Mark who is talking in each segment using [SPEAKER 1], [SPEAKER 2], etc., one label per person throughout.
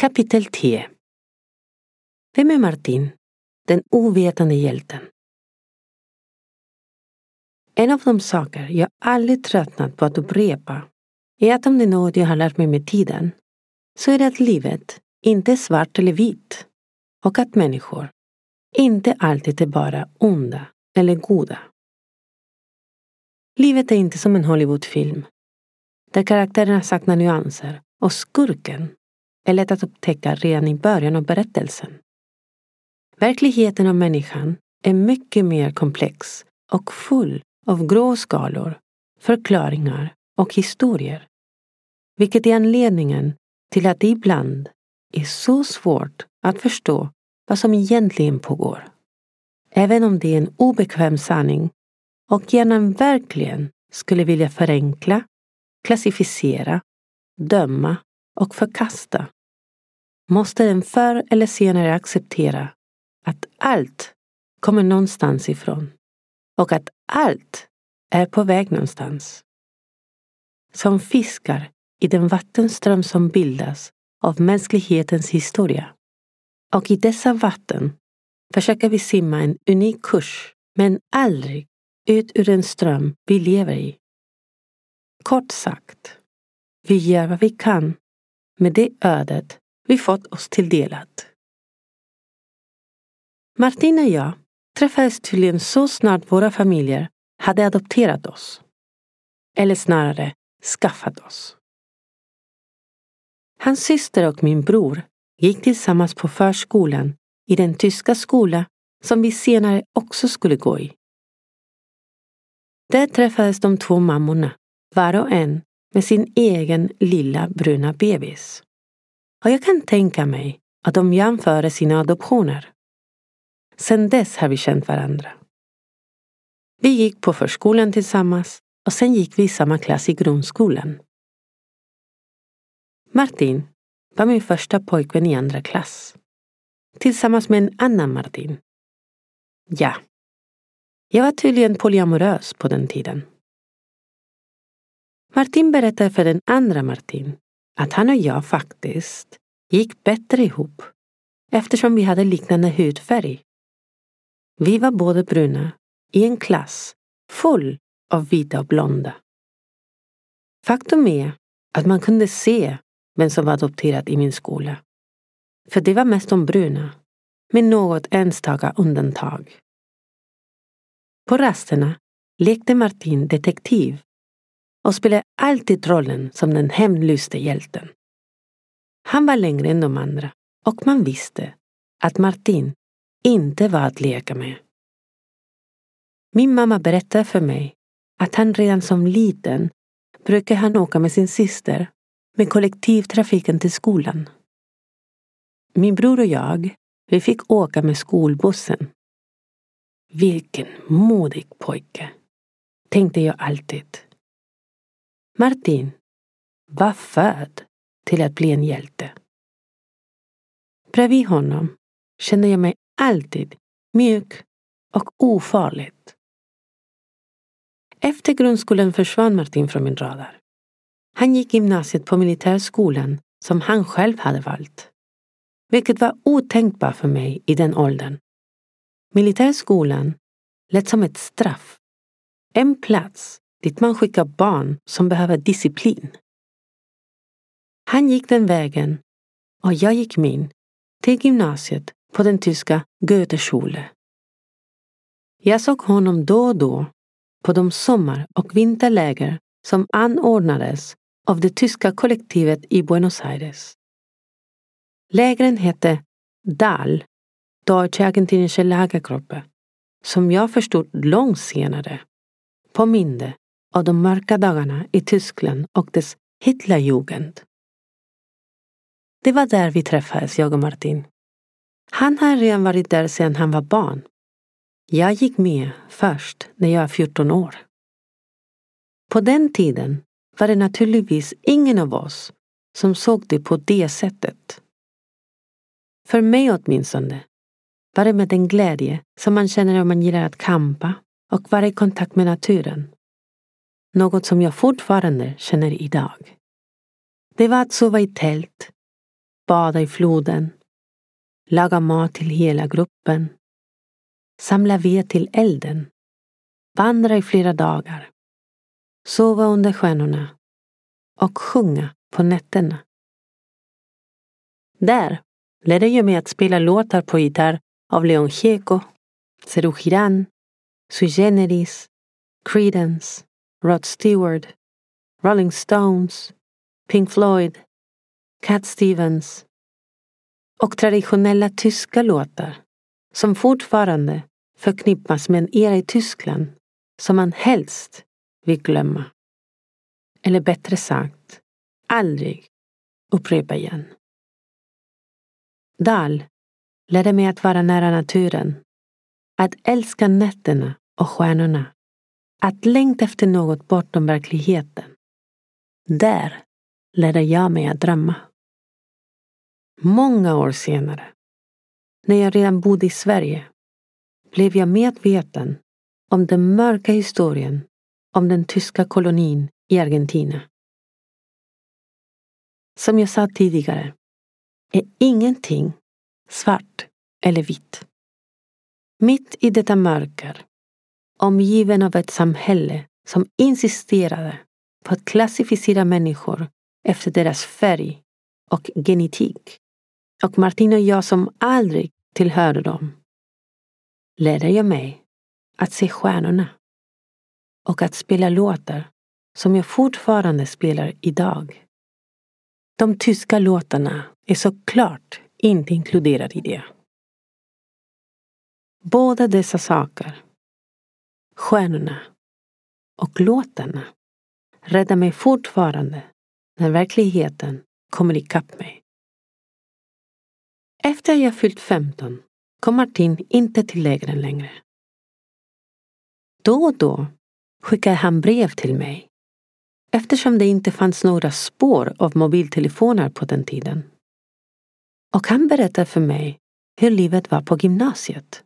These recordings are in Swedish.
[SPEAKER 1] Kapitel 10 Vem är Martin, den ovetande hjälten? En av de saker jag aldrig tröttnat på att upprepa är att om det är något jag har lärt mig med tiden så är det att livet inte är svart eller vitt och att människor inte alltid är bara onda eller goda. Livet är inte som en Hollywoodfilm där karaktärerna saknar nyanser och skurken är lätt att upptäcka redan i början av berättelsen. Verkligheten av människan är mycket mer komplex och full av gråskalor, förklaringar och historier. Vilket är anledningen till att det ibland är så svårt att förstå vad som egentligen pågår. Även om det är en obekväm sanning och hjärnan verkligen skulle vilja förenkla, klassificera, döma och förkasta måste den förr eller senare acceptera att allt kommer någonstans ifrån och att allt är på väg någonstans. Som fiskar i den vattenström som bildas av mänsklighetens historia. Och i dessa vatten försöker vi simma en unik kurs, men aldrig ut ur den ström vi lever i. Kort sagt, vi gör vad vi kan med det ödet vi fått oss tilldelat. Martin och jag träffades tydligen så snart våra familjer hade adopterat oss. Eller snarare skaffat oss. Hans syster och min bror gick tillsammans på förskolan i den tyska skola som vi senare också skulle gå i. Där träffades de två mammorna, var och en med sin egen lilla bruna bebis. Och jag kan tänka mig att de jämförde sina adoptioner. Sedan dess har vi känt varandra. Vi gick på förskolan tillsammans och sen gick vi i samma klass i grundskolan. Martin var min första pojkvän i andra klass. Tillsammans med en annan Martin. Ja, jag var tydligen polyamorös på den tiden. Martin berättade för den andra Martin att han och jag faktiskt gick bättre ihop eftersom vi hade liknande hudfärg. Vi var båda bruna i en klass full av vita och blonda. Faktum är att man kunde se vem som var adopterad i min skola. För det var mest de bruna, med något enstaka undantag. På rasterna lekte Martin detektiv och spelade alltid rollen som den hämndlyste hjälten. Han var längre än de andra och man visste att Martin inte var att leka med. Min mamma berättade för mig att han redan som liten brukade han åka med sin syster med kollektivtrafiken till skolan. Min bror och jag, vi fick åka med skolbussen. Vilken modig pojke, tänkte jag alltid. Martin var född till att bli en hjälte. Bredvid honom kände jag mig alltid mjuk och ofarligt. Efter grundskolan försvann Martin från min radar. Han gick gymnasiet på militärskolan som han själv hade valt. Vilket var otänkbart för mig i den åldern. Militärskolan lät som ett straff. En plats dit man skickar barn som behöver disciplin. Han gick den vägen och jag gick min till gymnasiet på den tyska Goetheschule. Jag såg honom då och då på de sommar och vinterläger som anordnades av det tyska kollektivet i Buenos Aires. Lägren hette DAL, Deutsche Argentinische Lagergruppe, som jag förstod långt senare påminde av de mörka dagarna i Tyskland och dess Hitlerjugend. Det var där vi träffades, jag och Martin. Han har redan varit där sedan han var barn. Jag gick med först när jag var 14 år. På den tiden var det naturligtvis ingen av oss som såg det på det sättet. För mig åtminstone var det med den glädje som man känner om man gillar att kampa och vara i kontakt med naturen. Något som jag fortfarande känner idag. Det var att sova i tält, bada i floden, laga mat till hela gruppen, samla ved till elden, vandra i flera dagar, sova under stjärnorna och sjunga på nätterna. Där lärde jag mig att spela låtar på gitarr av Leon Gieco, Serú Giran, Sui Generis, Creedence, Rod Stewart, Rolling Stones, Pink Floyd, Cat Stevens och traditionella tyska låtar som fortfarande förknippas med en era i Tyskland som man helst vill glömma. Eller bättre sagt, aldrig upprepa igen. Dahl lärde mig att vara nära naturen, att älska nätterna och stjärnorna, att längta efter något bortom verkligheten. Där lärde jag mig att drömma. Många år senare, när jag redan bodde i Sverige, blev jag medveten om den mörka historien om den tyska kolonin i Argentina. Som jag sa tidigare är ingenting svart eller vitt. Mitt i detta mörker, omgiven av ett samhälle som insisterade på att klassificera människor efter deras färg och genetik och Martin och jag som aldrig tillhörde dem, lärde jag mig att se stjärnorna och att spela låtar som jag fortfarande spelar idag. De tyska låtarna är såklart inte inkluderade i det. Båda dessa saker, stjärnorna och låtarna, räddar mig fortfarande när verkligheten kommer ikapp mig. Efter jag fyllt 15 kom Martin inte till lägren längre. Då och då skickade han brev till mig eftersom det inte fanns några spår av mobiltelefoner på den tiden. Och han berättade för mig hur livet var på gymnasiet.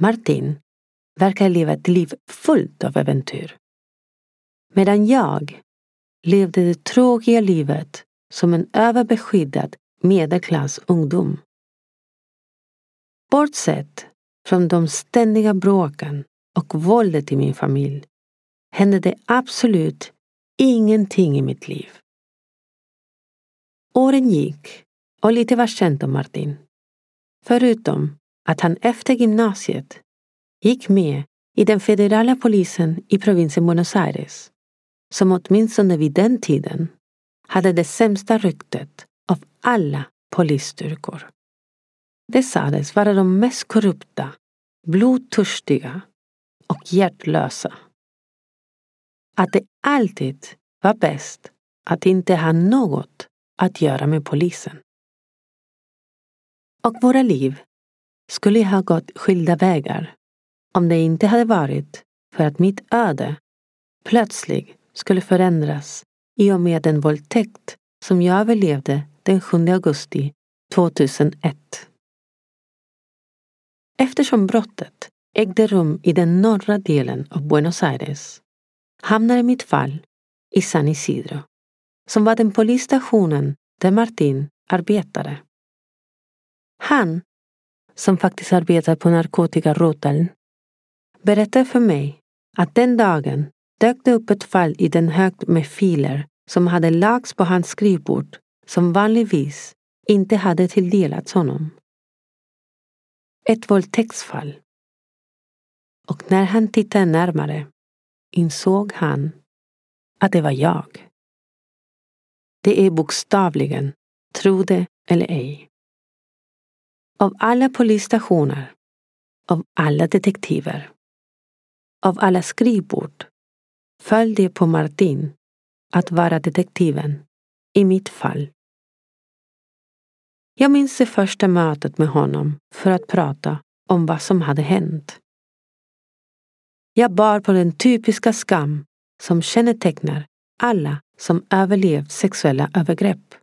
[SPEAKER 1] Martin verkar leva ett liv fullt av äventyr. Medan jag levde det tråkiga livet som en överbeskyddad medelklass ungdom. Bortsett från de ständiga bråken och våldet i min familj hände det absolut ingenting i mitt liv. Åren gick och lite var känt om Martin. Förutom att han efter gymnasiet gick med i den federala polisen i provinsen Buenos Aires, som åtminstone vid den tiden hade det sämsta ryktet av alla polisstyrkor. Det sades vara de mest korrupta, blodtörstiga och hjärtlösa. Att det alltid var bäst att inte ha något att göra med polisen. Och våra liv skulle ha gått skilda vägar om det inte hade varit för att mitt öde plötsligt skulle förändras i och med den våldtäkt som jag överlevde den 7 augusti 2001. Eftersom brottet ägde rum i den norra delen av Buenos Aires hamnade mitt fall i San Isidro, som var den polisstationen där Martin arbetade. Han, som faktiskt arbetar på narkotikaroteln, berättade för mig att den dagen dök det upp ett fall i den hög med filer som hade lagts på hans skrivbord som vanligtvis inte hade tilldelats honom. Ett våldtäktsfall. Och när han tittade närmare insåg han att det var jag. Det är bokstavligen, tro det eller ej. Av alla polisstationer, av alla detektiver, av alla skrivbord föll det på Martin att vara detektiven i mitt fall. Jag minns det första mötet med honom för att prata om vad som hade hänt. Jag bar på den typiska skam som kännetecknar alla som överlevt sexuella övergrepp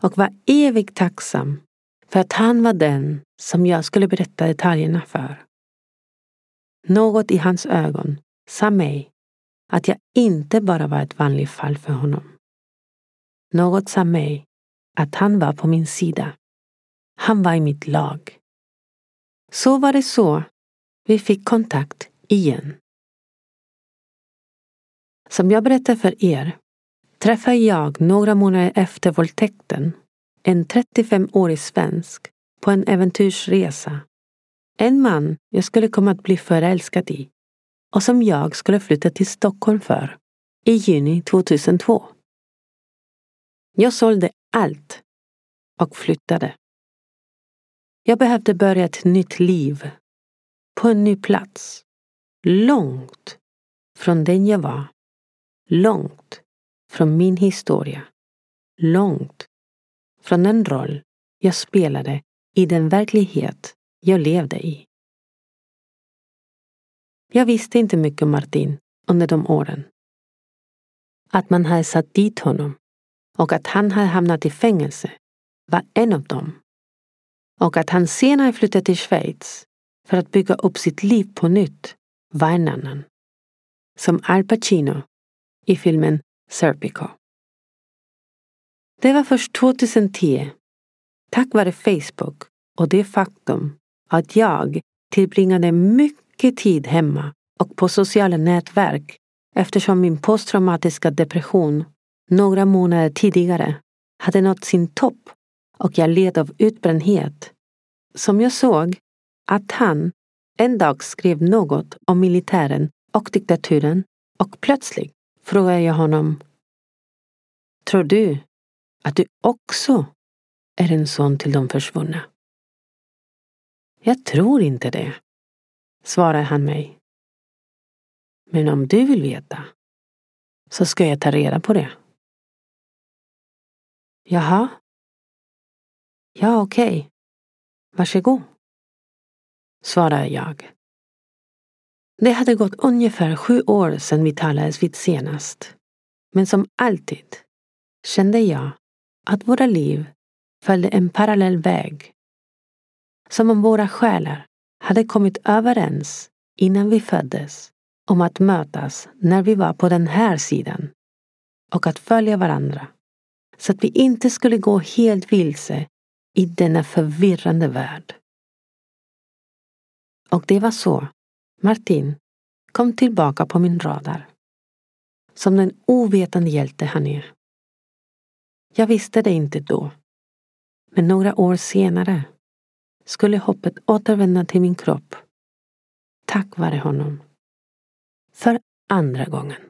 [SPEAKER 1] och var evigt tacksam för att han var den som jag skulle berätta detaljerna för. Något i hans ögon sa mig att jag inte bara var ett vanligt fall för honom. Något sa mig att han var på min sida. Han var i mitt lag. Så var det så vi fick kontakt igen. Som jag berättade för er träffade jag några månader efter våldtäkten en 35-årig svensk på en äventyrsresa. En man jag skulle komma att bli förälskad i och som jag skulle flytta till Stockholm för i juni 2002. Jag sålde allt och flyttade. Jag behövde börja ett nytt liv på en ny plats. Långt från den jag var. Långt från min historia. Långt från den roll jag spelade i den verklighet jag levde i. Jag visste inte mycket om Martin under de åren. Att man hade satt dit honom och att han hade hamnat i fängelse var en av dem. Och att han senare flyttade till Schweiz för att bygga upp sitt liv på nytt var en annan. Som Al Pacino i filmen Serpico. Det var först 2010, tack vare Facebook och det faktum att jag tillbringade mycket tid hemma och på sociala nätverk eftersom min posttraumatiska depression några månader tidigare hade nått sin topp och jag led av utbrändhet. Som jag såg att han en dag skrev något om militären och diktaturen och plötsligt frågade jag honom Tror du att du också är en son till de försvunna? Jag tror inte det, svarade han mig. Men om du vill veta så ska jag ta reda på det. Jaha? Ja, okej. Okay. Varsågod, svarade jag. Det hade gått ungefär sju år sedan vi talades vid senast. Men som alltid kände jag att våra liv följde en parallell väg. Som om våra själar hade kommit överens innan vi föddes om att mötas när vi var på den här sidan och att följa varandra så att vi inte skulle gå helt vilse i denna förvirrande värld. Och det var så Martin kom tillbaka på min radar. Som den ovetande hjälte han är. Jag visste det inte då. Men några år senare skulle hoppet återvända till min kropp. Tack vare honom. För andra gången.